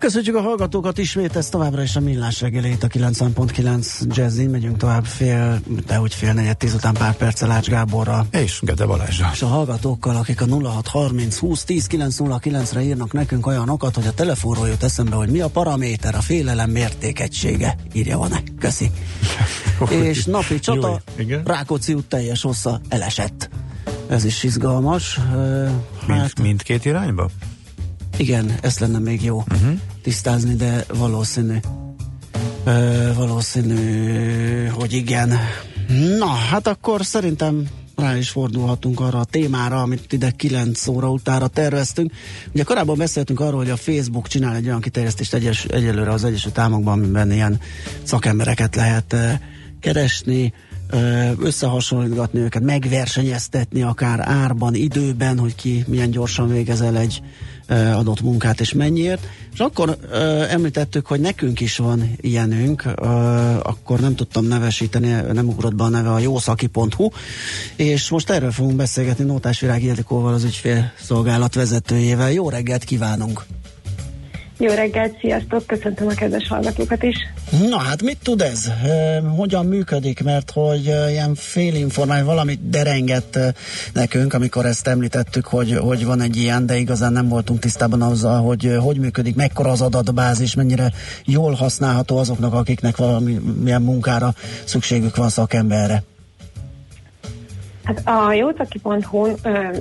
Köszönjük a hallgatókat ismét, ez továbbra is a millás reggelét, a 90.9 Jazzin, megyünk tovább fél, de úgy fél negyed tíz után pár perccel Ács Gáborra. És Gede Balázsra. És a hallgatókkal, akik a 0630 20 10 909-re írnak nekünk olyanokat, hogy a telefonról jut eszembe, hogy mi a paraméter, a félelem mértékegysége. Írja van-e? Köszi. és napi csata, Jó, Rákóczi út teljes hossza elesett. Ez is izgalmas. Mind, hát, mindkét irányba? Igen, ez lenne még jó uh-huh. tisztázni, de valószínű. Ö, valószínű, hogy igen. Na, hát akkor szerintem rá is fordulhatunk arra a témára, amit ide 9 óra utára terveztünk. Ugye korábban beszéltünk arról, hogy a Facebook csinál egy olyan kiterjesztést egyes, egyelőre az Egyesült Államokban, amiben ilyen szakembereket lehet keresni, összehasonlítgatni őket, megversenyeztetni akár árban, időben, hogy ki milyen gyorsan végez el egy adott munkát és mennyiért. És akkor említettük, hogy nekünk is van ilyenünk, akkor nem tudtam nevesíteni, nem ugrott be a neve a jószaki.hu, és most erről fogunk beszélgetni Nótás Virág Ildikóval, az ügyfélszolgálat vezetőjével. Jó reggelt kívánunk! Jó reggelt, sziasztok, köszöntöm a kedves hallgatókat is. Na hát mit tud ez? Hogyan működik? Mert hogy ilyen félinformáció valamit derengett nekünk, amikor ezt említettük, hogy, hogy van egy ilyen, de igazán nem voltunk tisztában azzal, hogy hogy működik, mekkora az adatbázis, mennyire jól használható azoknak, akiknek valami milyen munkára szükségük van szakemberre. Hát a jótaki.hu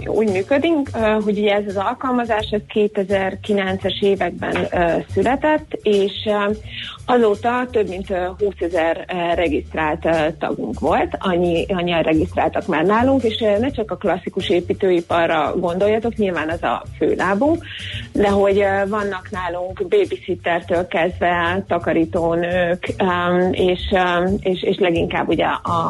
úgy működik, hogy ugye ez az alkalmazás ez 2009-es években született, és azóta több mint 20 ezer regisztrált tagunk volt, annyi, annyian regisztráltak már nálunk, és ne csak a klasszikus építőiparra gondoljatok, nyilván az a főlábunk, de hogy vannak nálunk babysittertől kezdve takarítónők, és, és, és leginkább ugye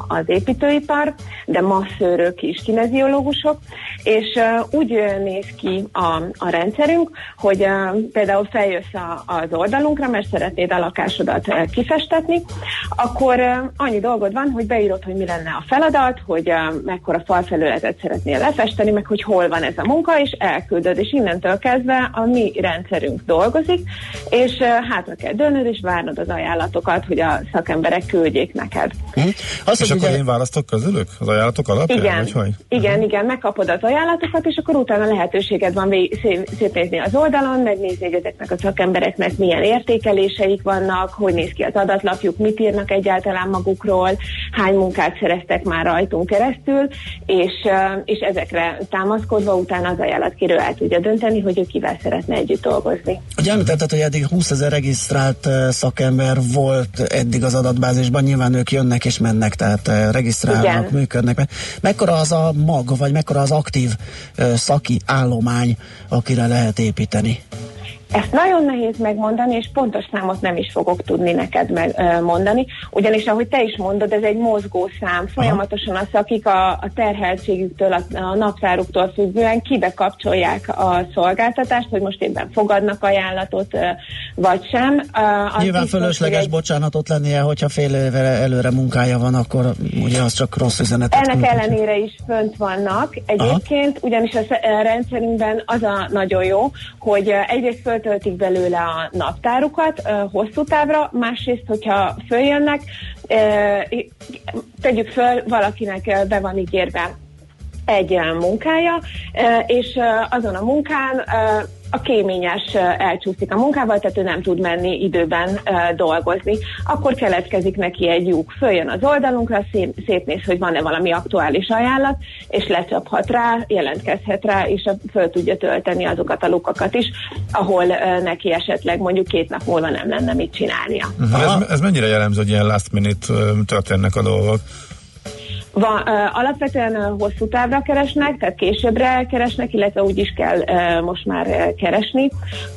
az építőipar, de massző masszőrök is, kineziológusok, és úgy néz ki a, a rendszerünk, hogy például feljössz az oldalunkra, mert szeretnéd a uh, kifestetni, akkor uh, annyi dolgod van, hogy beírod, hogy mi lenne a feladat, hogy uh, mekkora falfelületet szeretnél lefesteni, meg hogy hol van ez a munka, és elküldöd, és innentől kezdve a mi rendszerünk dolgozik, és hátra kell dőnöd, és várnod az ajánlatokat, hogy a szakemberek küldjék neked. Hm? Azt, és akkor ugye... én választok közülük az ajánlatok alapján? Igen, vagy hogy? igen, uh-huh. igen, megkapod az ajánlatokat, és akkor utána lehetőséged van szétnézni az oldalon, megnézni, hogy ezeknek a szakembereknek milyen értékeléseik vannak, hogy néz ki az adatlapjuk, mit írnak egyáltalán magukról, hány munkát szereztek már rajtunk keresztül, és, és ezekre támaszkodva utána az ajánlatkérő el tudja dönteni, hogy ő kivel szeretne együtt dolgozni. Ugye említetted, hogy eddig 20 ezer regisztrált szakember volt eddig az adatbázisban, nyilván ők jönnek és mennek, tehát regisztrálnak, Igen. működnek mekkora az a mag, vagy mekkora az aktív szaki állomány, akire lehet építeni? Ezt nagyon nehéz megmondani, és pontos számot nem is fogok tudni neked megmondani, ugyanis ahogy te is mondod, ez egy mozgó szám. Folyamatosan a szakik a, a terheltségüktől, a, a naptáruktól függően kibe kapcsolják a szolgáltatást, hogy most éppen fogadnak ajánlatot, vagy sem. Az Nyilván fölösleges egy... bocsánatot lennie, hogyha fél évre előre munkája van, akkor ugye az csak rossz üzenet. Ennek küldött. ellenére is fönt vannak. Egyébként Aha. ugyanis a rendszerünkben az a nagyon jó, hogy egyrészt föl föltöltik belőle a naptárukat hosszú távra, másrészt, hogyha följönnek, tegyük föl, valakinek be van ígérve egy munkája, és azon a munkán a kéményes elcsúszik a munkával, tehát ő nem tud menni időben dolgozni. Akkor keletkezik neki egy lyuk, följön az oldalunkra, szép, szétnéz, hogy van-e valami aktuális ajánlat, és lecsaphat rá, jelentkezhet rá, és föl tudja tölteni azokat a lukakat is, ahol neki esetleg mondjuk két nap múlva nem lenne mit csinálnia. Ez, ez mennyire jellemző, hogy ilyen last minute történnek a dolgok? Van, uh, alapvetően uh, hosszú távra keresnek, tehát későbbre keresnek, illetve úgy is kell uh, most már uh, keresni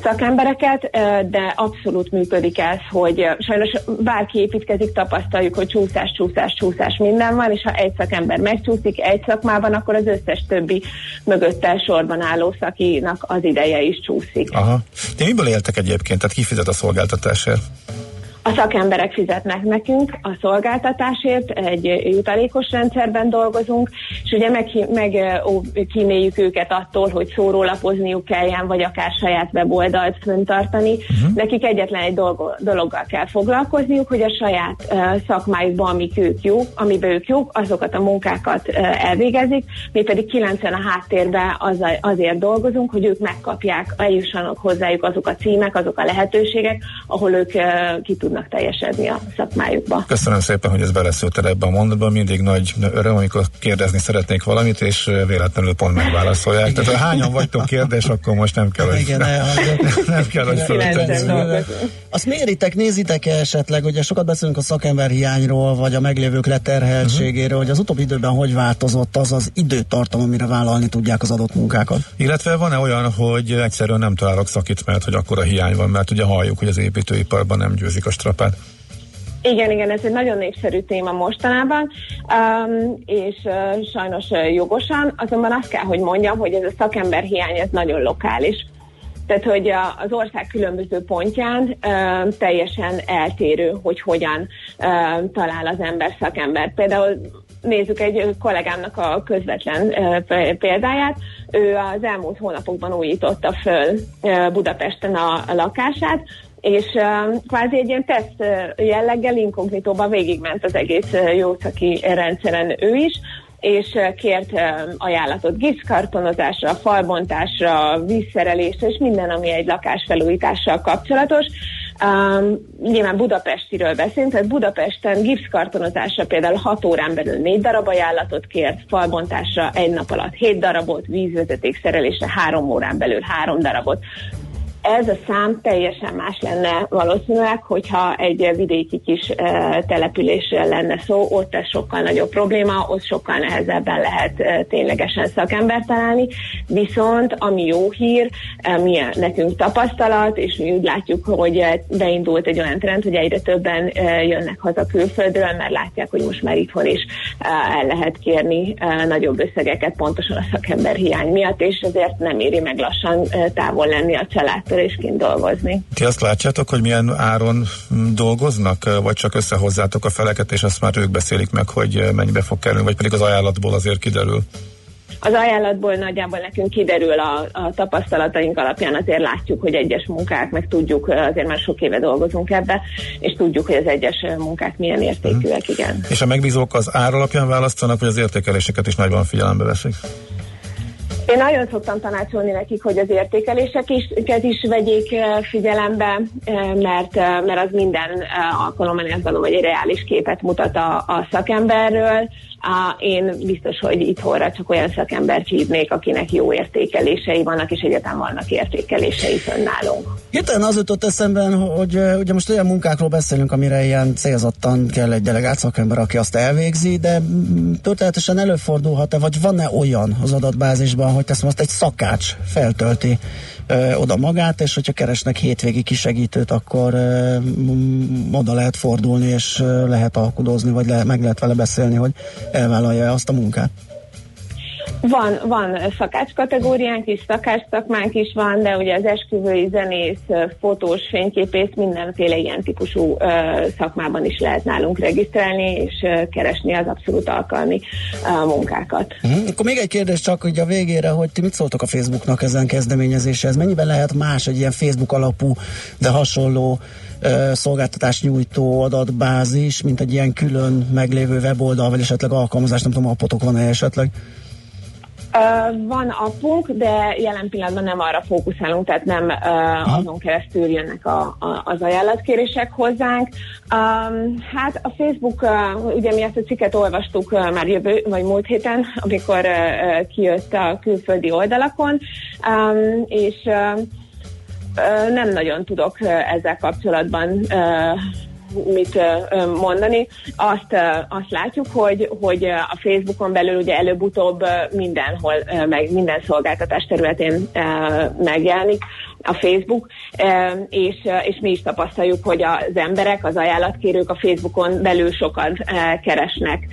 szakembereket, uh, de abszolút működik ez, hogy uh, sajnos bárki építkezik, tapasztaljuk, hogy csúszás, csúszás, csúszás minden van, és ha egy szakember megcsúszik egy szakmában, akkor az összes többi mögötte sorban álló szakinak az ideje is csúszik. Aha. Ti miből éltek egyébként? Tehát ki fizet a szolgáltatásért? A szakemberek fizetnek nekünk a szolgáltatásért, egy jutalékos rendszerben dolgozunk, és ugye meg, meg ó, kíméljük őket attól, hogy szórólapozniuk kelljen, vagy akár saját weboldalt föntartani. Uh-huh. Nekik egyetlen egy dolgo, dologgal kell foglalkozniuk, hogy a saját uh, szakmájukban, amik ők jók, amiben ők jók, azokat a munkákat uh, elvégezik, mi pedig 90 a háttérben az, azért dolgozunk, hogy ők megkapják, eljussanak hozzájuk azok a címek, azok a lehetőségek, ahol ők uh, ki tudnak tudnak teljesedni a szakmájukba. Köszönöm szépen, hogy ez beleszülted ebbe a mondatba. Mindig nagy öröm, amikor kérdezni szeretnék valamit, és véletlenül pont megválaszolják. Igen. Tehát ha hányan vagytok kérdés, akkor most nem kell, hogy, Igen, nem, nem kell, hogy fölöttegyenek. Azt méritek, nézitek -e esetleg, ugye sokat beszélünk a szakember hiányról, vagy a meglévők leterheltségéről, uh-huh. hogy az utóbbi időben hogy változott az az időtartam, amire vállalni tudják az adott munkákat? Illetve van-e olyan, hogy egyszerűen nem találok szakít, hogy akkor a hiány van, mert ugye halljuk, hogy az építőiparban nem győzik a strapát. Igen, igen, ez egy nagyon népszerű téma mostanában, um, és uh, sajnos uh, jogosan, azonban azt kell, hogy mondjam, hogy ez a szakember hiány, ez nagyon lokális. Tehát, hogy a, az ország különböző pontján uh, teljesen eltérő, hogy hogyan uh, talál az ember szakember. Például nézzük egy kollégámnak a közvetlen példáját. Ő az elmúlt hónapokban újította föl Budapesten a, lakását, és uh, kvázi egy ilyen teszt jelleggel inkognitóban végigment az egész jószaki rendszeren ő is, és kért ajánlatot gipszkartonozásra, falbontásra, vízszerelésre, és minden, ami egy lakás felújítással kapcsolatos. Um, nyilván Budapestiről beszélünk, tehát Budapesten gipszkartonozásra például 6 órán belül 4 darab ajánlatot kért, falbontásra egy nap alatt 7 darabot, vízvezeték szerelésre 3 órán belül 3 darabot ez a szám teljesen más lenne valószínűleg, hogyha egy vidéki kis településről lenne szó, ott ez sokkal nagyobb probléma, ott sokkal nehezebben lehet ténylegesen szakembert találni, viszont ami jó hír, mi nekünk tapasztalat, és mi úgy látjuk, hogy beindult egy olyan trend, hogy egyre többen jönnek haza külföldről, mert látják, hogy most már itthon is el lehet kérni nagyobb összegeket pontosan a szakember hiány miatt, és ezért nem éri meg lassan távol lenni a család ettől is kint dolgozni. Ti azt látjátok, hogy milyen áron dolgoznak, vagy csak összehozzátok a feleket, és azt már ők beszélik meg, hogy mennyibe fog kerülni, vagy pedig az ajánlatból azért kiderül? Az ajánlatból nagyjából nekünk kiderül a, a tapasztalataink alapján, azért látjuk, hogy egyes munkák, meg tudjuk, azért már sok éve dolgozunk ebbe, és tudjuk, hogy az egyes munkák milyen értékűek, igen. És a megbízók az ár alapján választanak, vagy az értékeléseket is nagyban figyelembe veszik? Én nagyon szoktam tanácsolni nekik, hogy az értékeléseket is, vegyék eh, figyelembe, eh, mert, eh, mert az minden alkalommal azt gondolom, hogy egy reális képet mutat a, a szakemberről, én biztos, hogy itthonra csak olyan szakembert hívnék, akinek jó értékelései vannak, és egyetem vannak értékelései fönnálunk. Hirtelen az jutott eszembe, hogy ugye most olyan munkákról beszélünk, amire ilyen célzottan kell egy delegált szakember, aki azt elvégzi, de történetesen előfordulhat-e, vagy van-e olyan az adatbázisban, hogy teszem azt egy szakács feltölti ö, oda magát, és hogyha keresnek hétvégi kisegítőt, akkor ö, oda lehet fordulni, és ö, lehet alkudozni, vagy le, meg lehet vele beszélni, hogy elvállalja azt a munkát. Van, van szakács kategóriánk is, szakács szakmánk is van, de ugye az esküvői zenész, fotós, fényképész, mindenféle ilyen típusú uh, szakmában is lehet nálunk regisztrálni, és uh, keresni az abszolút alkalmi uh, munkákat. Hmm, akkor még egy kérdés csak hogy a végére, hogy ti mit szóltok a Facebooknak ezen kezdeményezéshez? Mennyiben lehet más egy ilyen Facebook alapú, de hasonló szolgáltatás nyújtó adatbázis, mint egy ilyen külön meglévő weboldal, vagy esetleg alkalmazás, nem tudom, appotok van-e esetleg? Uh, van appunk, de jelen pillanatban nem arra fókuszálunk, tehát nem uh, azon keresztül jönnek a, a, az ajánlatkérések hozzánk. Um, hát a Facebook, uh, ugye mi ezt a cikket olvastuk uh, már jövő, vagy múlt héten, amikor uh, kijött a külföldi oldalakon, um, és uh, nem nagyon tudok ezzel kapcsolatban mit mondani. Azt, azt látjuk, hogy, hogy a Facebookon belül ugye előbb-utóbb mindenhol, meg minden szolgáltatás területén megjelenik a Facebook, és, és mi is tapasztaljuk, hogy az emberek, az ajánlatkérők a Facebookon belül sokat keresnek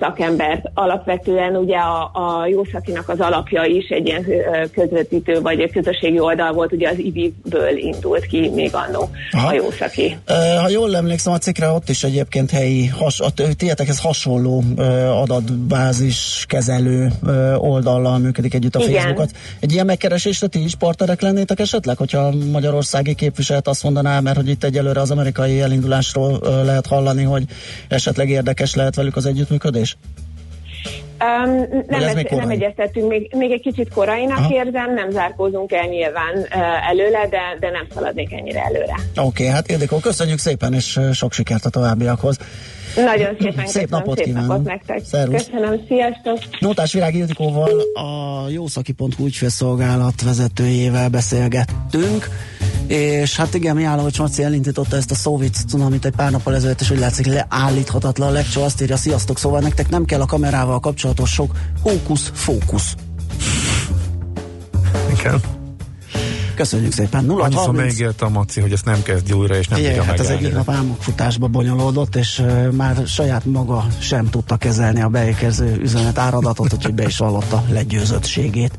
szakembert. Alapvetően ugye a, a jószakinak az alapja is egy ilyen közvetítő vagy egy közösségi oldal volt, ugye az IBI-ből indult ki még annó a jószaki. Ha jól emlékszem, a cikkre ott is egyébként helyi, has, a tietekhez hasonló adatbázis kezelő oldallal működik együtt a Igen. Facebookot. Egy ilyen megkeresésre ti is partnerek lennétek esetleg? Esetleg, hogyha a magyarországi képviselet azt mondaná, mert hogy itt egyelőre az amerikai elindulásról lehet hallani, hogy esetleg érdekes lehet velük az együttműködés? Um, nem, ez, nem egyeztettünk, még, még egy kicsit korainak Aha. érzem, nem zárkózunk el nyilván uh, előle, de, de nem szaladnék ennyire előre. Oké, okay, hát Ildikó, köszönjük szépen, és sok sikert a továbbiakhoz. Nagyon szépen Szép napot szép kívánunk. napot nektek. Szervusz. Köszönöm, sziasztok. Nótás Virág Ildikóval a jószaki.hu ügyfélszolgálat vezetőjével beszélgettünk, és hát igen, Miálovics Maci elindította ezt a szóvic cunamit egy pár nappal ezelőtt, és úgy látszik leállíthatatlan. Lekcsó azt írja, sziasztok, szóval nektek nem kell a kamerával kapcsolatos sok hókusz-fókusz. Igen. Köszönjük szépen. 0 Annyiszor megígért a Maci, hogy ezt nem kezdj újra, és nem tudja hát az egyik nap álmokfutásba bonyolódott, és uh, már saját maga sem tudta kezelni a beérkező üzenet áradatot, úgyhogy be is vallotta legyőzöttségét.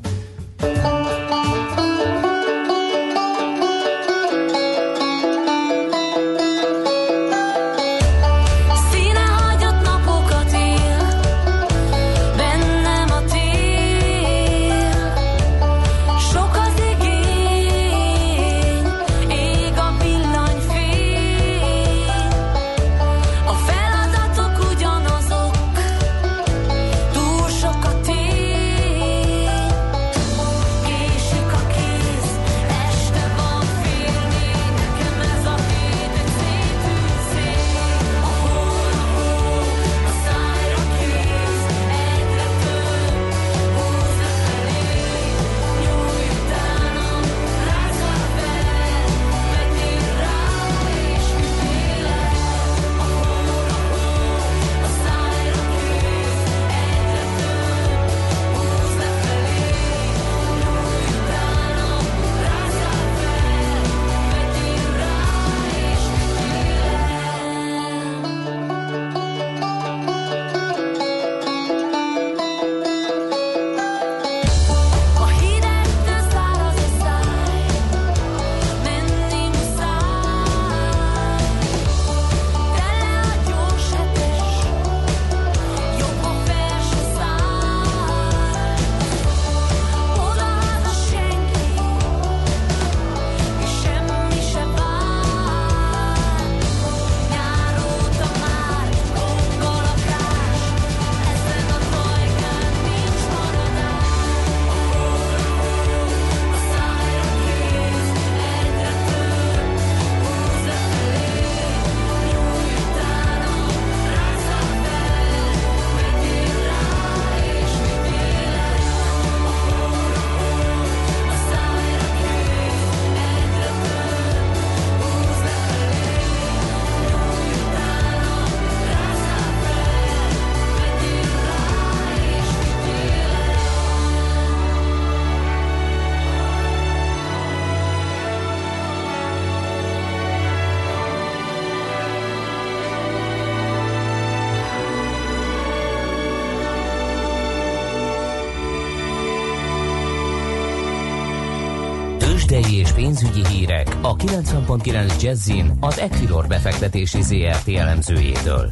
Pénzügyi hírek a 90.9 Jazzin az Equilor befektetési ZRT elemzőjétől.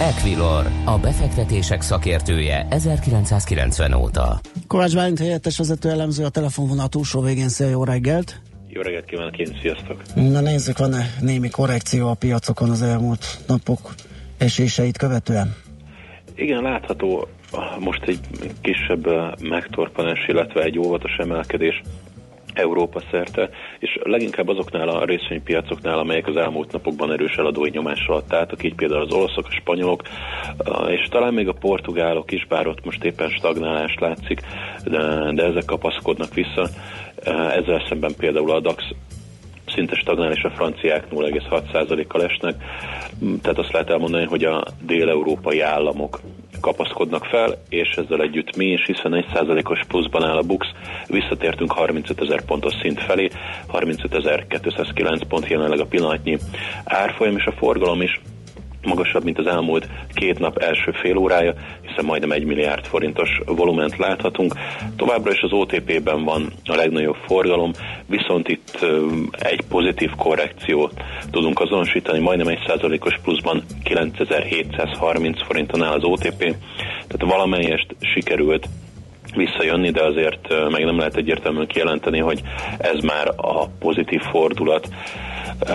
Equilor, a befektetések szakértője 1990 óta. Kovács Bálint helyettes vezető elemző a telefonvonal túlsó végén. Szia, jó reggelt! Jó reggelt kívánok én, sziasztok! Na nézzük, van-e némi korrekció a piacokon az elmúlt napok eséseit követően? Igen, látható most egy kisebb megtorpanás, illetve egy óvatos emelkedés Európa szerte, és leginkább azoknál a részvénypiacoknál, amelyek az elmúlt napokban erős eladói nyomás alatt álltak, így például az olaszok, a spanyolok, és talán még a portugálok is, bár ott most éppen stagnálást látszik, de, de ezek kapaszkodnak vissza. Ezzel szemben például a DAX szinte stagnál, és a franciák 0,6%-kal esnek. Tehát azt lehet elmondani, hogy a dél-európai államok kapaszkodnak fel, és ezzel együtt mi is, hiszen 1%-os pluszban áll a BUX, visszatértünk 35 ezer pontos szint felé, 35.209 pont jelenleg a pillanatnyi árfolyam, és a forgalom is magasabb, mint az elmúlt két nap első fél órája, hiszen majdnem egy milliárd forintos volument láthatunk. Továbbra is az OTP-ben van a legnagyobb forgalom, viszont itt egy pozitív korrekciót tudunk azonosítani, majdnem egy százalékos pluszban 9730 forinton áll az OTP, tehát valamelyest sikerült visszajönni, de azért meg nem lehet egyértelműen kijelenteni, hogy ez már a pozitív fordulat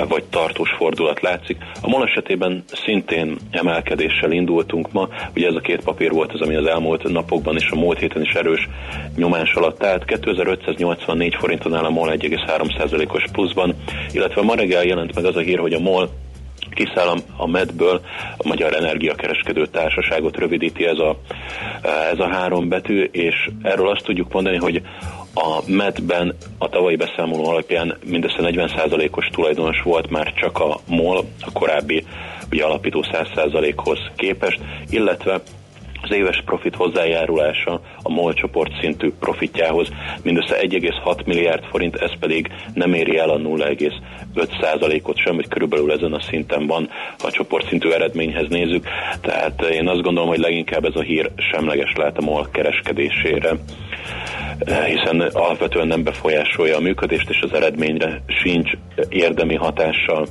vagy tartós fordulat látszik. A MOL esetében szintén emelkedéssel indultunk ma, ugye ez a két papír volt az, ami az elmúlt napokban és a múlt héten is erős nyomás alatt állt. 2584 forinton áll a MOL 1,3%-os pluszban, illetve ma reggel jelent meg az a hír, hogy a MOL kiszáll a MED-ből, a Magyar Energiakereskedő Társaságot rövidíti ez a, ez a három betű, és erről azt tudjuk mondani, hogy a MED-ben a tavalyi beszámoló alapján mindössze 40%-os tulajdonos volt már csak a MOL, a korábbi ugye alapító 100%-hoz képest, illetve az éves profit hozzájárulása a MOL csoport szintű profitjához mindössze 1,6 milliárd forint, ez pedig nem éri el a 0,5%-ot sem, hogy körülbelül ezen a szinten van, ha a csoport szintű eredményhez nézzük. Tehát én azt gondolom, hogy leginkább ez a hír semleges lehet a MOL kereskedésére hiszen alapvetően nem befolyásolja a működést, és az eredményre sincs érdemi hatással.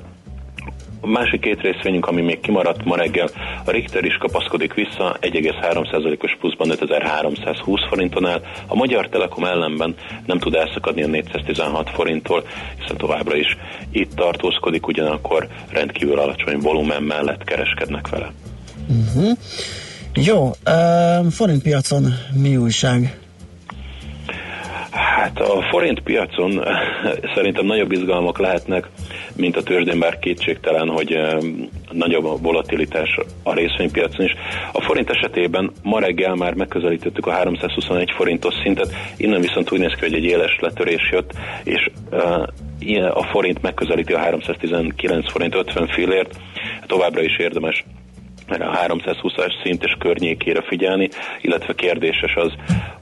A másik két részvényünk, ami még kimaradt ma reggel, a Richter is kapaszkodik vissza, 1,3%-os pluszban 5320 forinton áll. A Magyar Telekom ellenben nem tud elszakadni a 416 forinttól, hiszen továbbra is itt tartózkodik, ugyanakkor rendkívül alacsony volumen mellett kereskednek vele. Uh-huh. Jó, uh, forintpiacon mi újság? Hát a forint piacon szerintem nagyobb izgalmak lehetnek, mint a tőzsdén, bár kétségtelen, hogy nagyobb a volatilitás a részvénypiacon is. A forint esetében ma reggel már megközelítettük a 321 forintos szintet, innen viszont úgy néz ki, hogy egy éles letörés jött, és a forint megközelíti a 319 forint 50 fillért, továbbra is érdemes a 320-as szint és környékére figyelni, illetve kérdéses az,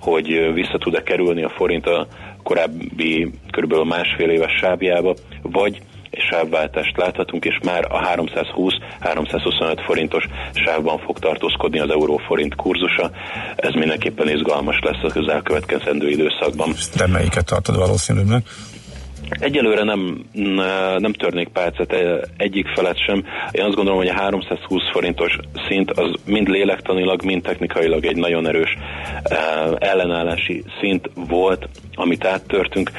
hogy vissza tud-e kerülni a forint a korábbi kb. másfél éves sávjába, vagy és sávváltást láthatunk, és már a 320-325 forintos sávban fog tartózkodni az euró-forint kurzusa. Ez mindenképpen izgalmas lesz az elkövetkezendő időszakban. De melyiket tartod valószínűleg? Egyelőre nem, nem törnék pálcát egyik felett sem. Én azt gondolom, hogy a 320 forintos szint az mind lélektanilag, mind technikailag egy nagyon erős ellenállási szint volt, amit áttörtünk.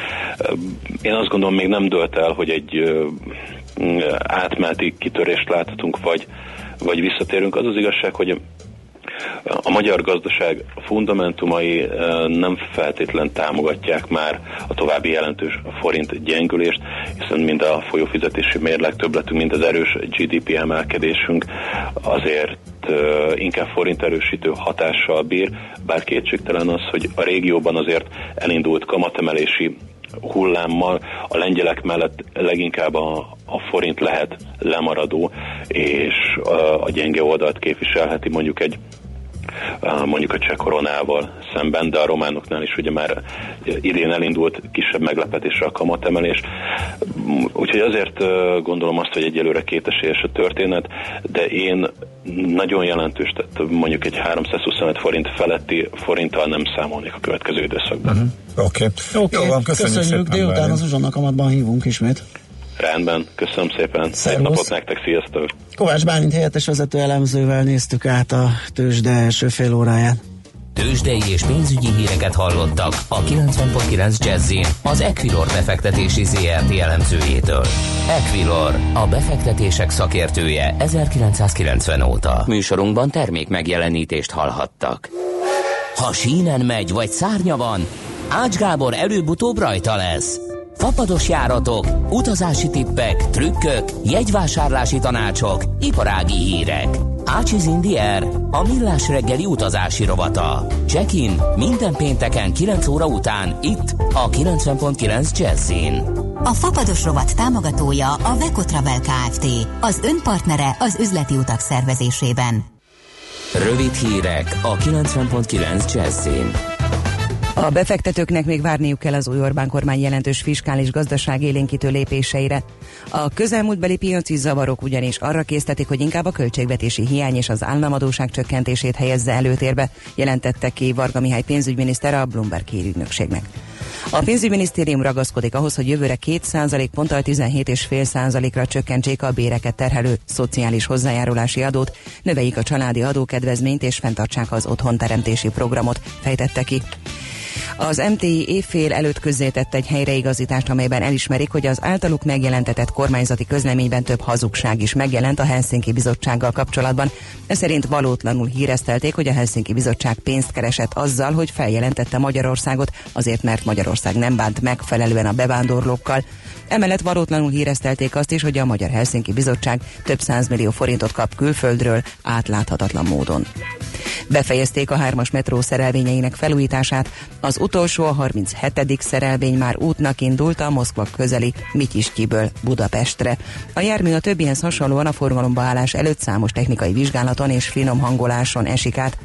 Én azt gondolom, még nem dölt el, hogy egy átmeneti kitörést láthatunk, vagy, vagy visszatérünk. Az az igazság, hogy a magyar gazdaság fundamentumai nem feltétlen támogatják már a további jelentős forint gyengülést, hiszen mind a folyófizetési mérleg többletünk, mind az erős GDP emelkedésünk azért inkább forint erősítő hatással bír, bár kétségtelen az, hogy a régióban azért elindult kamatemelési hullámmal a lengyelek mellett leginkább a, a forint lehet lemaradó, és a, a gyenge oldalt képviselheti mondjuk egy mondjuk a cseh koronával szemben, de a románoknál is ugye már idén elindult kisebb meglepetésre a kamatemelés. Úgyhogy azért gondolom azt, hogy egyelőre kétesélyes a történet, de én nagyon jelentős, tehát mondjuk egy 325 forint feletti forinttal nem számolnék a következő időszakban. Uh-huh. Oké. Okay. Okay. Jó van, köszönjük, köszönjük szépen, délután az uzsonnak amatban hívunk ismét. Rendben, köszönöm szépen. Szép napot nektek, sziasztok! Kovács Bálint helyettes vezető elemzővel néztük át a tőzsde első fél óráját. Tőzsdei és pénzügyi híreket hallottak a 90.9 jazz az Equilor befektetési ZRT elemzőjétől. Equilor, a befektetések szakértője 1990 óta. Műsorunkban termék megjelenítést hallhattak. Ha sínen megy vagy szárnya van, Ács Gábor előbb-utóbb rajta lesz. Fapados járatok, utazási tippek, trükkök, jegyvásárlási tanácsok, iparági hírek. Ácsiz Indier, a millás reggeli utazási rovata. Check-in minden pénteken 9 óra után itt a 90.9 Jazzin. A Fapados rovat támogatója a Vekotravel Kft. Az önpartnere az üzleti utak szervezésében. Rövid hírek a 90.9 Jazzin. A befektetőknek még várniuk kell az új Orbán kormány jelentős fiskális gazdaság élénkítő lépéseire. A közelmúltbeli piaci zavarok ugyanis arra késztetik, hogy inkább a költségvetési hiány és az államadóság csökkentését helyezze előtérbe, jelentette ki Varga Mihály pénzügyminiszter a Bloomberg hírügynökségnek. A pénzügyminisztérium ragaszkodik ahhoz, hogy jövőre 2% ponttal 17,5%-ra csökkentsék a béreket terhelő szociális hozzájárulási adót, növeljék a családi adókedvezményt és fenntartsák az otthonteremtési programot, fejtette ki. Az MTI évfél előtt közzétett egy helyreigazítást, amelyben elismerik, hogy az általuk megjelentetett kormányzati közleményben több hazugság is megjelent a Helsinki Bizottsággal kapcsolatban. Ez szerint valótlanul híreztelték, hogy a Helsinki Bizottság pénzt keresett azzal, hogy feljelentette Magyarországot, azért mert Magyarország nem bánt megfelelően a bevándorlókkal. Emellett valótlanul híreztelték azt is, hogy a Magyar Helsinki Bizottság több millió forintot kap külföldről átláthatatlan módon. Befejezték a hármas metró szerelvényeinek felújítását, az utolsó, a 37. szerelvény már útnak indult a Moszkva közeli Mityiskiből Budapestre. A jármű a többihez hasonlóan a forgalomba állás előtt számos technikai vizsgálaton és finom hangoláson esik át.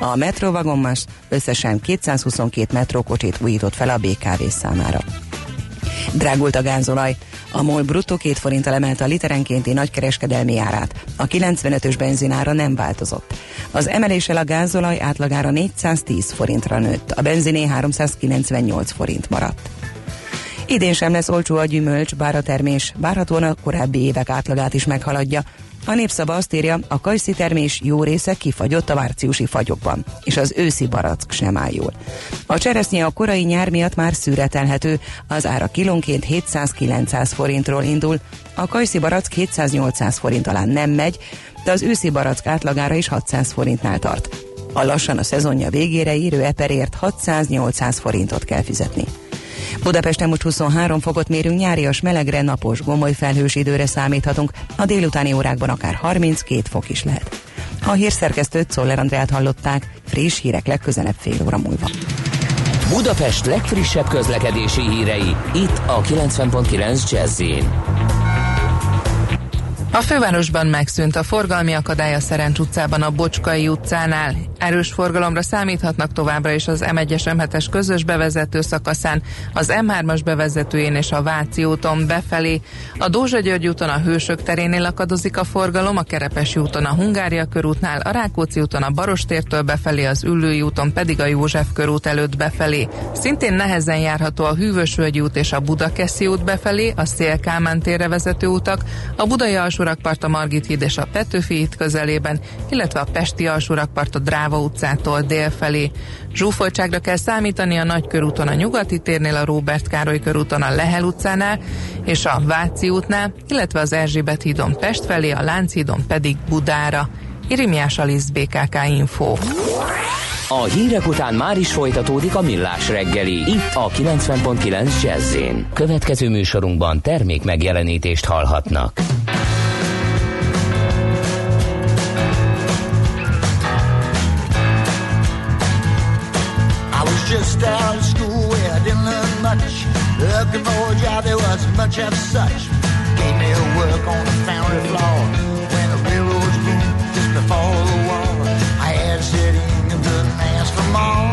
A metróvagonmás összesen 222 metrókocsit újított fel a BKV számára. Drágult a gázolaj. A MOL bruttó két forinttal emelte a literenkénti nagykereskedelmi árát. A 95-ös benzinára nem változott. Az emeléssel a gázolaj átlagára 410 forintra nőtt, a benziné 398 forint maradt. Idén sem lesz olcsó a gyümölcs, bár a termés várhatóan a korábbi évek átlagát is meghaladja. A népszava azt írja, a kajszi termés jó része kifagyott a márciusi fagyokban, és az őszi barack sem áll jól. A cseresznye a korai nyár miatt már szüretelhető, az ára kilónként 700-900 forintról indul, a kajszi barack 700-800 forint alá nem megy, de az őszi barack átlagára is 600 forintnál tart. A lassan a szezonja végére érő eperért 600-800 forintot kell fizetni. Budapesten most 23 fokot mérünk, nyárias melegre, napos, gomoly felhős időre számíthatunk, a délutáni órákban akár 32 fok is lehet. A hírszerkesztőt Szoller Andrát hallották, friss hírek legközelebb fél óra múlva. Budapest legfrissebb közlekedési hírei, itt a 90.9 jazz a fővárosban megszűnt a forgalmi akadály a Szerencs utcában a Bocskai utcánál. Erős forgalomra számíthatnak továbbra is az M1-es M7-es közös bevezető szakaszán, az M3-as bevezetőjén és a Váci úton befelé. A Dózsa György úton a Hősök terénél akadozik a forgalom, a Kerepesi úton a Hungária körútnál, a Rákóczi úton a Barostértől befelé, az Üllői úton pedig a József körút előtt befelé. Szintén nehezen járható a Hűvösvölgyi út és a Budakeszi út befelé, a térre vezető utak, a Budai alsórakpart a Margit híd és a Petőfi híd közelében, illetve a Pesti alsórakpart a Dráva utcától dél felé. Zsúfoltságra kell számítani a Nagykörúton a Nyugati térnél, a Róbert Károly körúton a Lehel utcánál és a Váci útnál, illetve az Erzsébet hídon Pest felé, a Lánchídon pedig Budára. Irimiás Alisz BKK Info. A hírek után már is folytatódik a millás reggeli, itt a 90.9 jazz Következő műsorunkban termék megjelenítést hallhatnak. Just out of school where I didn't learn much. Looking for a job, there wasn't much of such. Gave me a work on the foundry floor when the railroads boomed just before the war. I had sit in and couldn't ask for more.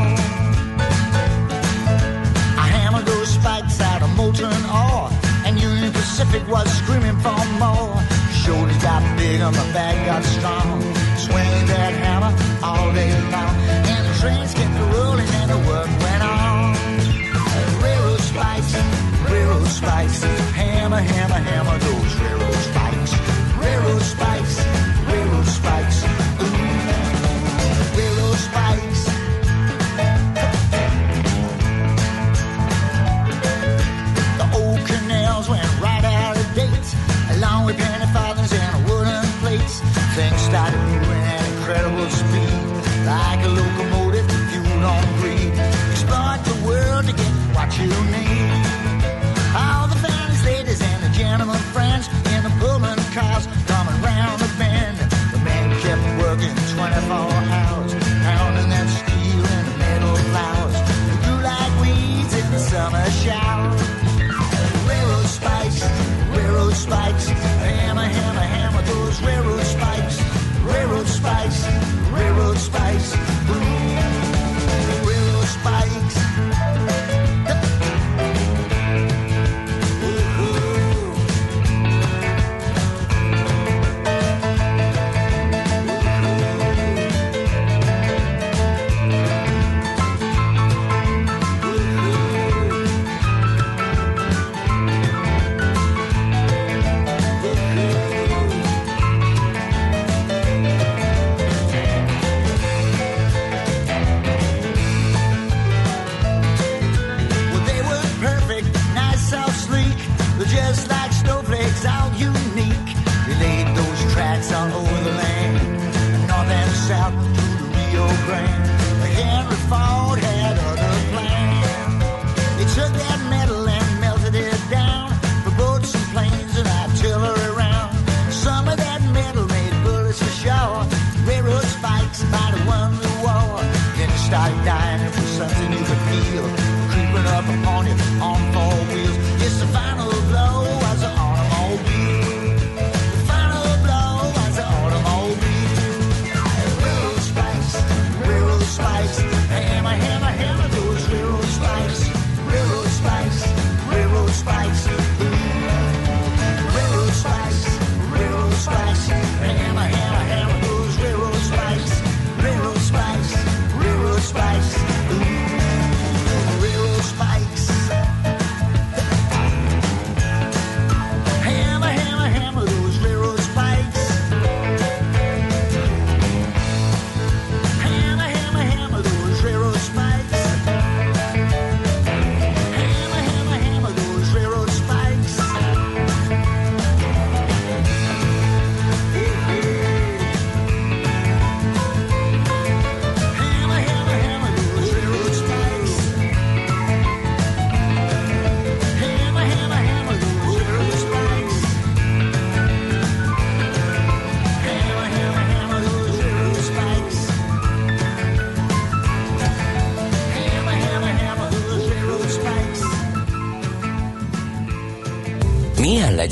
I hammered those spikes out of molten ore, and Union Pacific was screaming for more. Shoulders got big and my back got strong. Swinging that hammer all day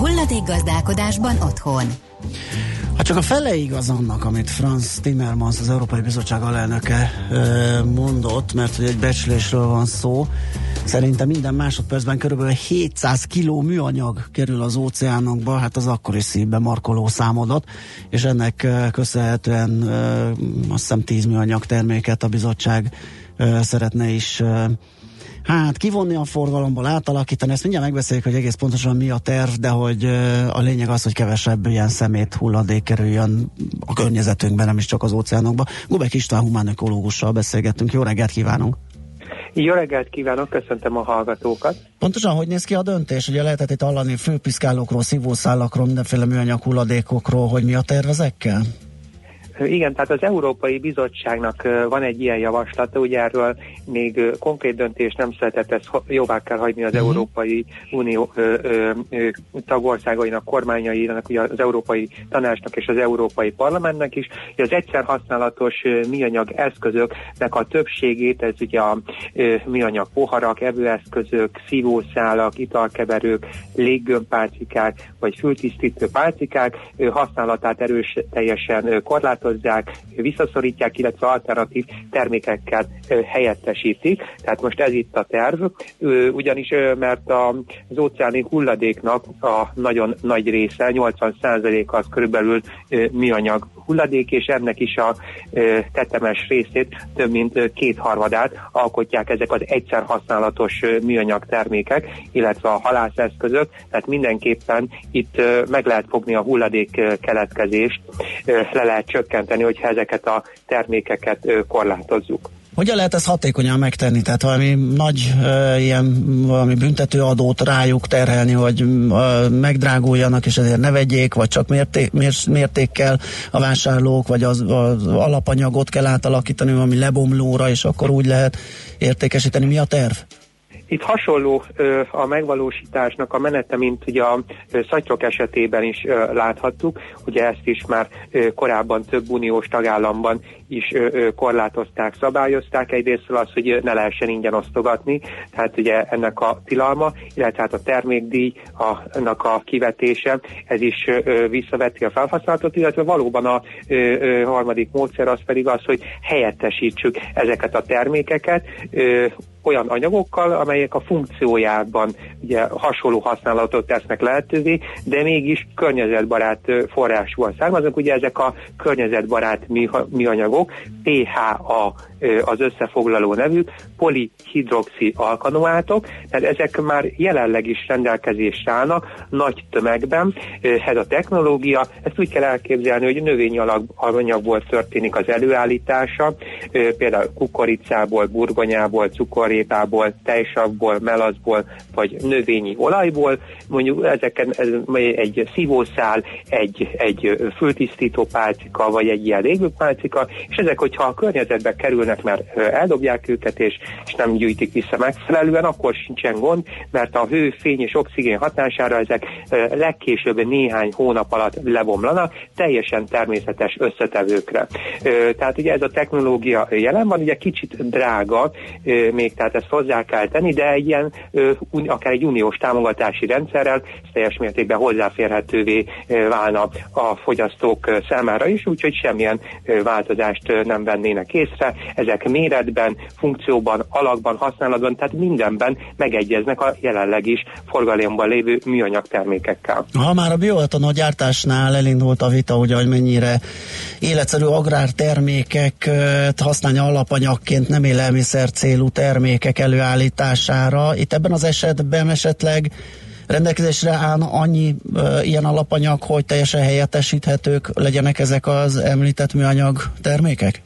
Hulladékgazdálkodásban otthon. Hát csak a fele igaz annak, amit Franz Timmermans, az Európai Bizottság alelnöke mondott, mert hogy egy becslésről van szó. Szerintem minden másodpercben körülbelül 700 kiló műanyag kerül az óceánokba, hát az akkori szívbe markoló számodat, és ennek köszönhetően azt hiszem 10 műanyag terméket a bizottság szeretne is Hát kivonni a forgalomból, átalakítani, ezt mindjárt megbeszéljük, hogy egész pontosan mi a terv, de hogy a lényeg az, hogy kevesebb ilyen szemét hulladék kerüljön a környezetünkben, nem is csak az óceánokba. Gubek István humán ökológussal beszélgettünk. Jó reggelt kívánunk! Jó reggelt kívánok, köszöntöm a hallgatókat. Pontosan hogy néz ki a döntés? Ugye lehetett itt hallani főpiszkálókról, szívószálakról, mindenféle műanyag hulladékokról, hogy mi a terv ezekkel? Igen, tehát az Európai Bizottságnak van egy ilyen javaslata, ugye erről még konkrét döntés nem született, ezt jóvá kell hagyni az uh-huh. Európai Unió ö, ö, ö, tagországainak, kormányainak, ugye az Európai Tanácsnak és az Európai Parlamentnek is. Ugye az egyszer használatos műanyag eszközöknek a többségét, ez ugye a ö, műanyag poharak, evőeszközök, szívószálak, italkeverők, léggömbpálcikák vagy fültisztítő pálcikák ö, használatát erős teljesen korlátozni korlátozzák, visszaszorítják, illetve alternatív termékekkel helyettesítik. Tehát most ez itt a terv, ugyanis mert az óceáni hulladéknak a nagyon nagy része, 80% az körülbelül műanyag hulladék, és ennek is a tetemes részét, több mint kétharmadát alkotják ezek az egyszer használatos műanyag termékek, illetve a halászeszközök, tehát mindenképpen itt meg lehet fogni a hulladék keletkezést, le lehet csökkenteni, hogyha ezeket a termékeket korlátozzuk. Hogyan lehet ezt hatékonyan megtenni? Tehát valami nagy uh, ilyen valami büntető adót rájuk terhelni, hogy uh, megdráguljanak, és ezért ne vegyék, vagy csak mérték, mér, mértékkel a vásárlók, vagy az, az alapanyagot kell átalakítani valami lebomlóra, és akkor úgy lehet értékesíteni. Mi a terv? Itt hasonló a megvalósításnak a menete, mint ugye a szatyrok esetében is láthattuk. Ugye ezt is már korábban több uniós tagállamban is korlátozták, szabályozták. Egyrésztről az, hogy ne lehessen ingyen osztogatni, tehát ugye ennek a tilalma, illetve hát a termékdíj, a, ennek a kivetése, ez is visszaveti a felhasználatot, illetve valóban a harmadik módszer az pedig az, hogy helyettesítsük ezeket a termékeket. Olyan anyagokkal, amelyek a funkciójában ugye hasonló használatot tesznek lehetővé, de mégis környezetbarát forrásból származnak. Ugye ezek a környezetbarát műanyagok, THO az összefoglaló nevük, polihidroxi alkanoátok, tehát ezek már jelenleg is rendelkezésre állnak nagy tömegben. Ez a technológia, ezt úgy kell elképzelni, hogy növényi alanyagból történik az előállítása, például kukoricából, burgonyából, cukorrépából, tejsavból, melazból, vagy növényi olajból, mondjuk ezeken ez egy szívószál, egy, egy fültisztító pálcika, vagy egy ilyen légőpálcika, és ezek, hogyha a környezetbe kerülnek, mert eldobják őket, és, és nem gyűjtik vissza megfelelően, akkor sincsen gond, mert a hő, fény és oxigén hatására ezek legkésőbb néhány hónap alatt lebomlanak, teljesen természetes összetevőkre. Tehát ugye ez a technológia jelen van, ugye kicsit drága még, tehát ezt hozzá kell tenni, de egy ilyen akár egy uniós támogatási rendszerrel teljes mértékben hozzáférhetővé válna a fogyasztók számára is, úgyhogy semmilyen változást nem vennének észre. Ezek méretben, funkcióban, alakban, használatban, tehát mindenben megegyeznek a jelenleg is forgalomban lévő műanyag termékekkel. Ha már a bioetanol gyártásnál elindult a vita, ugye, hogy mennyire életszerű agrártermékeket használni alapanyagként nem élelmiszer célú termékek előállítására. Itt ebben az esetben esetleg rendelkezésre áll annyi uh, ilyen alapanyag, hogy teljesen helyettesíthetők legyenek ezek az említett műanyag termékek?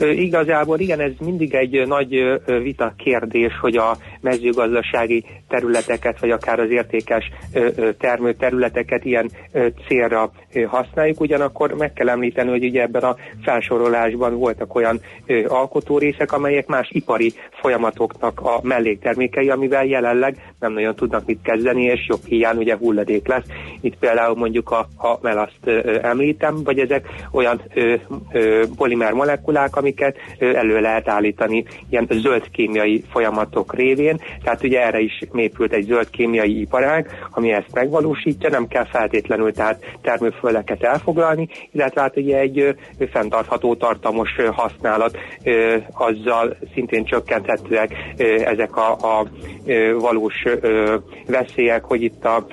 Igazából igen, ez mindig egy nagy vita kérdés, hogy a mezőgazdasági területeket, vagy akár az értékes termőterületeket ilyen célra használjuk. Ugyanakkor meg kell említeni, hogy ugye ebben a felsorolásban voltak olyan alkotórészek, amelyek más ipari folyamatoknak a melléktermékei, amivel jelenleg nem nagyon tudnak mit kezdeni, és jobb hiány ugye hulladék lesz. Itt például mondjuk a, a melaszt említem, vagy ezek olyan polimer molekulák, amiket elő lehet állítani ilyen zöld kémiai folyamatok révén, tehát ugye erre is épült egy zöld kémiai iparág, ami ezt megvalósítja, nem kell feltétlenül tehát termőföldeket elfoglalni, illetve hát ugye egy fenntartható tartamos használat, azzal szintén csökkenthetőek ezek a, a valós veszélyek, hogy itt a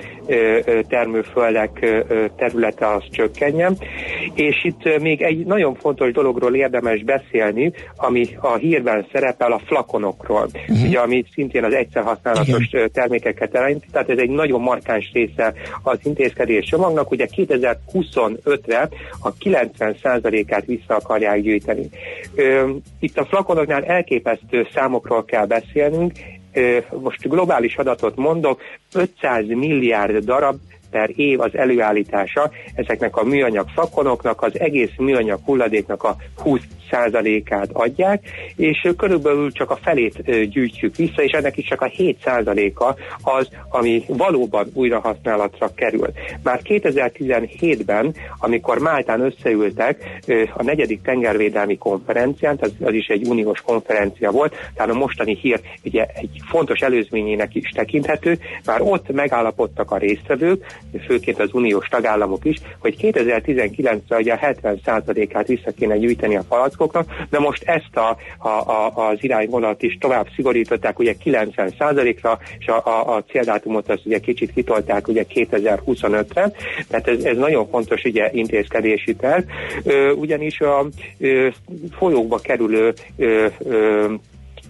termőföldek területe az csökkenjen. És itt még egy nagyon fontos dologról érdemes beszélni, ami a hírben szerepel a flakonokról, uh-huh. ugye, ami szintén az egyszer használatos Igen. termékeket jelent, tehát ez egy nagyon markáns része az intézkedés csomagnak, ugye 2025-re a 90%-át vissza akarják gyűjteni. Itt a flakonoknál elképesztő számokról kell beszélnünk, most globális adatot mondok, 500 milliárd darab per év az előállítása ezeknek a műanyag szakonoknak, az egész műanyag hulladéknak a 20 százalékát adják, és körülbelül csak a felét gyűjtjük vissza, és ennek is csak a 7 százaléka az, ami valóban újrahasználatra kerül. Már 2017-ben, amikor Máltán összeültek a negyedik tengervédelmi konferencián, az, az is egy uniós konferencia volt, tehát a mostani hír ugye egy fontos előzményének is tekinthető, már ott megállapodtak a résztvevők, főként az uniós tagállamok is, hogy 2019-re ugye a 70 százalékát vissza kéne gyűjteni a palackok, fogyasztóknak, de most ezt a, a, a, az irányvonalat is tovább szigorították ugye 90%-ra, és a, a, a céldátumot azt ugye kicsit kitolták ugye 2025-re, tehát ez, ez nagyon fontos ugye intézkedési terv, ugyanis a ö, folyókba kerülő ö, ö,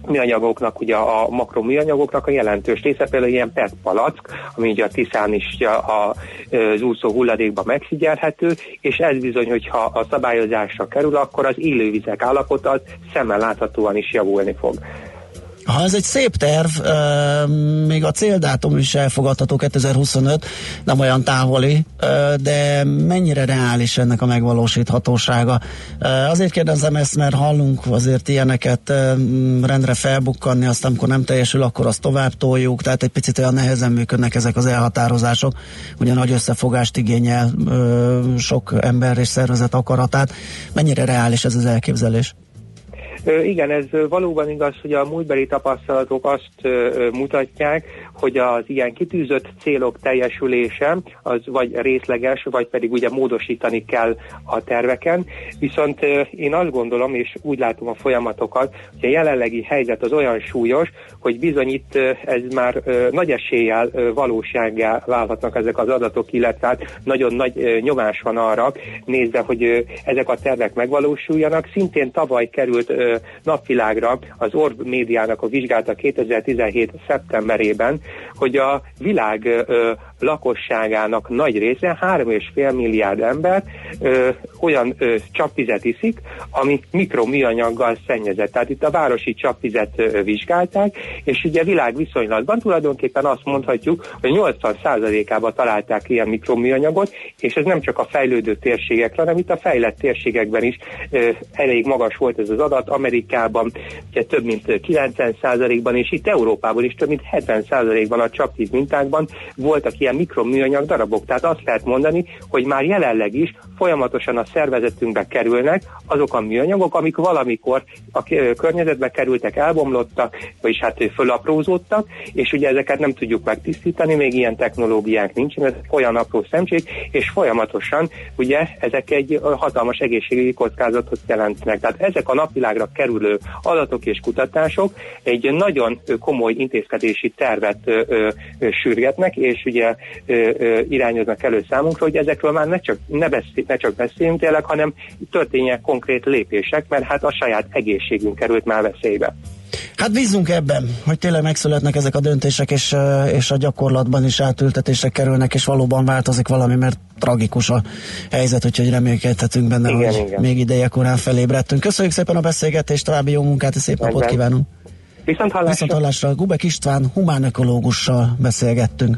műanyagoknak, ugye a makroműanyagoknak a jelentős része, például ilyen PET palack, ami ugye a Tiszán is a, az úszó hulladékban megfigyelhető, és ez bizony, hogyha a szabályozásra kerül, akkor az élővizek állapota az szemmel láthatóan is javulni fog. Ha ez egy szép terv, még a céldátum is elfogadható 2025, nem olyan távoli, de mennyire reális ennek a megvalósíthatósága? Azért kérdezem ezt, mert hallunk azért ilyeneket rendre felbukkanni, azt amikor nem teljesül, akkor azt tovább toljuk, tehát egy picit olyan nehezen működnek ezek az elhatározások, ugye nagy összefogást igényel sok ember és szervezet akaratát. Mennyire reális ez az elképzelés? Igen, ez valóban igaz, hogy a múltbeli tapasztalatok azt mutatják, hogy az ilyen kitűzött célok teljesülése az vagy részleges, vagy pedig ugye módosítani kell a terveken. Viszont én azt gondolom, és úgy látom a folyamatokat, hogy a jelenlegi helyzet az olyan súlyos, hogy bizony itt ez már nagy eséllyel valósággá válhatnak ezek az adatok, illetve hát nagyon nagy nyomás van arra, nézve, hogy ezek a tervek megvalósuljanak. Szintén tavaly került napvilágra az Orb médiának a vizsgálata 2017. szeptemberében, hogy a világ lakosságának nagy része, 3,5 milliárd ember ö, olyan ö, csapvizet iszik, ami mikroműanyaggal szennyezett. Tehát itt a városi csapvizet ö, vizsgálták, és ugye világviszonylatban tulajdonképpen azt mondhatjuk, hogy 80%-ában találták ilyen mikroműanyagot, és ez nem csak a fejlődő térségekre, hanem itt a fejlett térségekben is ö, elég magas volt ez az adat, Amerikában ugye több mint 90%-ban, és itt Európában is több mint 70%-ban a csapvíz mintákban voltak ilyen mikroműanyag darabok. Tehát azt lehet mondani, hogy már jelenleg is folyamatosan a szervezetünkbe kerülnek azok a műanyagok, amik valamikor a környezetbe kerültek, elbomlottak, vagyis hát fölaprózódtak, és ugye ezeket nem tudjuk megtisztítani, még ilyen technológiák nincsen, ez olyan apró szemcség, és folyamatosan ugye ezek egy hatalmas egészségügyi kockázatot jelentnek. Tehát ezek a napvilágra kerülő adatok és kutatások egy nagyon komoly intézkedési tervet ö, ö, sürgetnek, és ugye ö, ö, irányoznak elő számunkra, hogy ezekről már ne csak, ne, beszél, ne csak beszéljünk tényleg, hanem történjenek konkrét lépések, mert hát a saját egészségünk került már veszélybe. Hát bízunk ebben, hogy tényleg megszületnek ezek a döntések, és, és a gyakorlatban is átültetésre kerülnek, és valóban változik valami, mert tragikus a helyzet, úgyhogy remélkedhetünk benne, igen, hogy igen. még ideje korán felébredtünk. Köszönjük szépen a beszélgetést, további jó munkát és szép Megben. napot kívánunk! Viszont hallásra. Viszont hallásra. Gubek István humánökológussal beszélgettünk.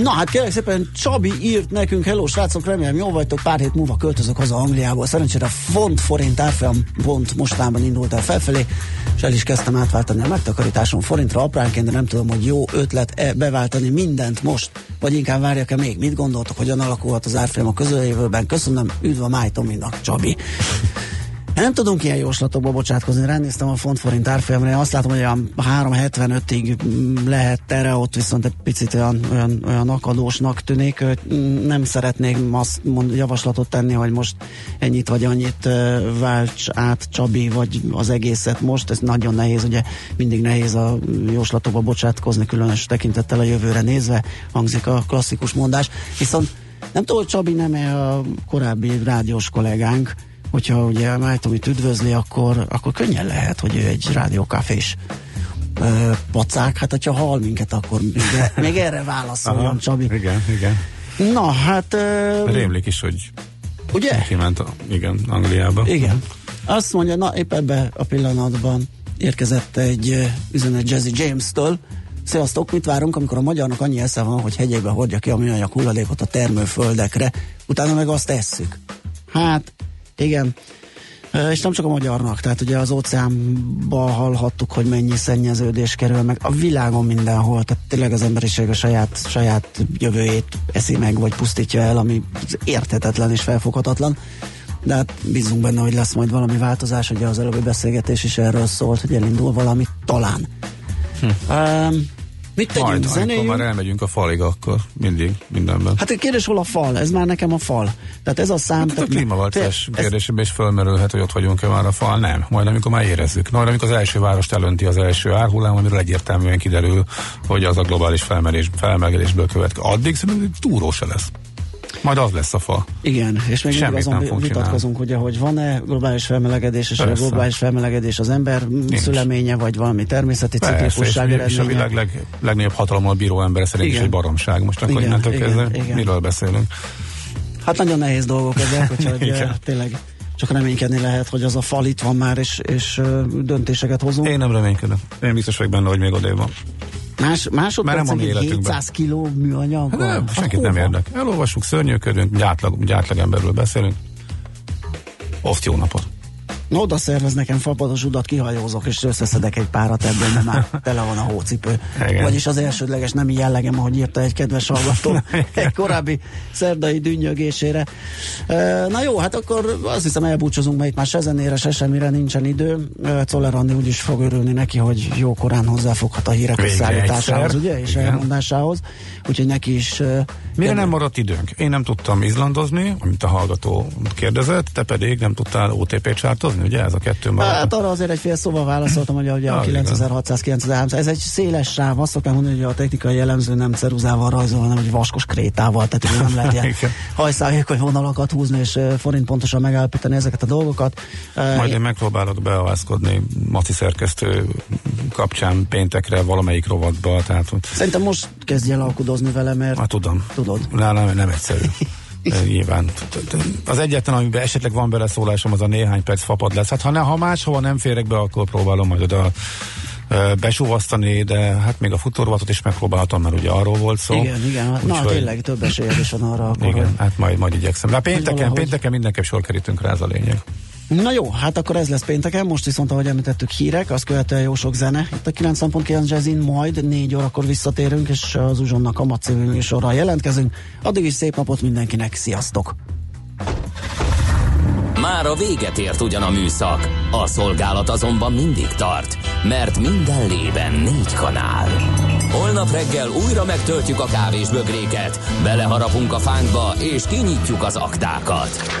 Na hát kérlek szépen, Csabi írt nekünk, hello srácok, remélem jól vagytok, pár hét múlva költözök haza Angliából. Szerencsére font forint árfolyam pont mostában indult el felfelé, és el is kezdtem átváltani a megtakarításom forintra apránként, de nem tudom, hogy jó ötlet-e beváltani mindent most, vagy inkább várjak-e még. Mit gondoltok, hogyan alakulhat az árfolyam a közeljövőben? Köszönöm, üdv a Máj Tominak, Csabi. Nem tudunk ilyen jóslatokba bocsátkozni. Ránéztem a font forint árfolyamra, azt látom, hogy olyan 375-ig lehet erre, ott viszont egy picit olyan, olyan, olyan akadósnak tűnik. Nem szeretnék azt mond, javaslatot tenni, hogy most ennyit vagy annyit válts át Csabi, vagy az egészet most. Ez nagyon nehéz, ugye mindig nehéz a jóslatokba bocsátkozni, különös tekintettel a jövőre nézve, hangzik a klasszikus mondás. Viszont nem tudom, hogy Csabi nem-e a korábbi rádiós kollégánk, hogyha ugye Májtomit üdvözli, akkor, akkor könnyen lehet, hogy ő egy rádiókafés pacák, hát hogyha hall minket, akkor még, még erre válaszoljon, Csabi. Igen, igen. Na, hát... Uh, Rémlik is, hogy ugye? kiment, a, igen, Angliába. Igen. Azt mondja, na épp ebbe a pillanatban érkezett egy üzenet Jazzy James-től, Sziasztok, mit várunk, amikor a magyarnak annyi esze van, hogy hegyébe hordja ki a műanyag hulladékot a termőföldekre, utána meg azt tesszük. Hát, igen. És nem csak a magyarnak, tehát ugye az óceánba hallhattuk, hogy mennyi szennyeződés kerül meg a világon mindenhol, tehát tényleg az emberiség a saját, saját jövőjét eszi meg, vagy pusztítja el, ami érthetetlen és felfoghatatlan. De hát bízunk benne, hogy lesz majd valami változás, ugye az előbbi beszélgetés is erről szólt, hogy elindul valami talán. Hm. Um, Mit tegyünk? Majd, amikor már elmegyünk a falig, akkor mindig, mindenben. Hát egy kérdés, hol a fal? Ez már nekem a fal. Tehát ez a szám... Hát a klímaváltozás kérdésében is fölmerülhet, hogy ott vagyunk-e már a fal. Nem. Majd amikor már érezzük. Majd amikor az első várost elönti az első árhullám, amiről egyértelműen kiderül, hogy az a globális felmerés, felmelegedésből következik. Addig szerintem túró se lesz. Majd az lesz a fa. Igen, és még mindig azon vitatkozunk, ugye, hogy van-e globális felmelegedés, és Persze. a globális felmelegedés az ember Nincs. szüleménye, vagy valami természeti ciklikusság eredménye. És a világ leg, legnagyobb hatalommal bíró ember szerint igen. is egy baromság. Most akkor igen, innentől igen, kezdve igen. miről beszélünk? Hát nagyon nehéz dolgok ezek, úgyhogy tényleg csak reménykedni lehet, hogy az a fal itt van már, és, és döntéseket hozunk. Én nem reménykedem. Én biztos vagyok benne, hogy még odébb van. Más, másodpercenként 700 kiló műanyag. Hát nem, senkit nem érdek. Elolvassuk, szörnyűködünk, gyátlag, gyátlag emberről beszélünk. Oft jó napot! No, oda szervez nekem fapados udat, kihajózok, és összeszedek egy párat ebből, mert már tele van a hócipő. Igen. Vagyis az elsődleges nem jellegem, ahogy írta egy kedves hallgató egy korábbi szerdai dünnyögésére. Na jó, hát akkor azt hiszem elbúcsozunk, mert itt már se zenére, se semmire nincsen idő. Czoller Andi úgyis fog örülni neki, hogy jó korán hozzáfoghat a hírek összeállításához, ugye, és Igen. elmondásához. Úgyhogy neki is... Mire nem maradt időnk? Én nem tudtam izlandozni, amit a hallgató kérdezett, te pedig nem tudtál OTP csártozni? Ugye ez a kettő maradt. Hát arra azért egy fél szóval válaszoltam, hogy ugye a 9600 9300 ez egy széles sáv, azt szoktam mondani, hogy a technikai jellemző nem ceruzával rajzol, hanem egy vaskos krétával, tehát nem lehet ilyen hajszálékony vonalakat húzni, és forint pontosan megállapítani ezeket a dolgokat. Majd én megpróbálok beavászkodni Maci szerkesztő kapcsán péntekre valamelyik rovatba. Tehát, Szerintem most kezdj el alkudozni vele, mert... Hát tudom. Tudod. Nem, nem, nem egyszerű. nyilván. Az egyetlen, amiben esetleg van beleszólásom, az a néhány perc fapad lesz. Hát ha, ne, ha máshova nem férek be, akkor próbálom majd oda besúvasztani, de hát még a futórovatot is megpróbáltam, mert ugye arról volt szó. Igen, igen, hát, na hogy... tényleg több esélyed is van arra. Akkor, igen, hát majd, majd igyekszem. De pénteken, valahogy... pénteken mindenképp sor kerítünk rá, ez a lényeg. Na jó, hát akkor ez lesz pénteken, most viszont ahogy említettük hírek, azt követően jó sok zene. Itt a 9.9 Jazzin majd négy órakor visszatérünk, és az Uzsonnak a Macivű műsorral jelentkezünk. Addig is szép napot mindenkinek, sziasztok! Már a véget ért ugyan a műszak, a szolgálat azonban mindig tart, mert minden lében négy kanál. Holnap reggel újra megtöltjük a kávés bögréket, beleharapunk a fánkba és kinyitjuk az aktákat.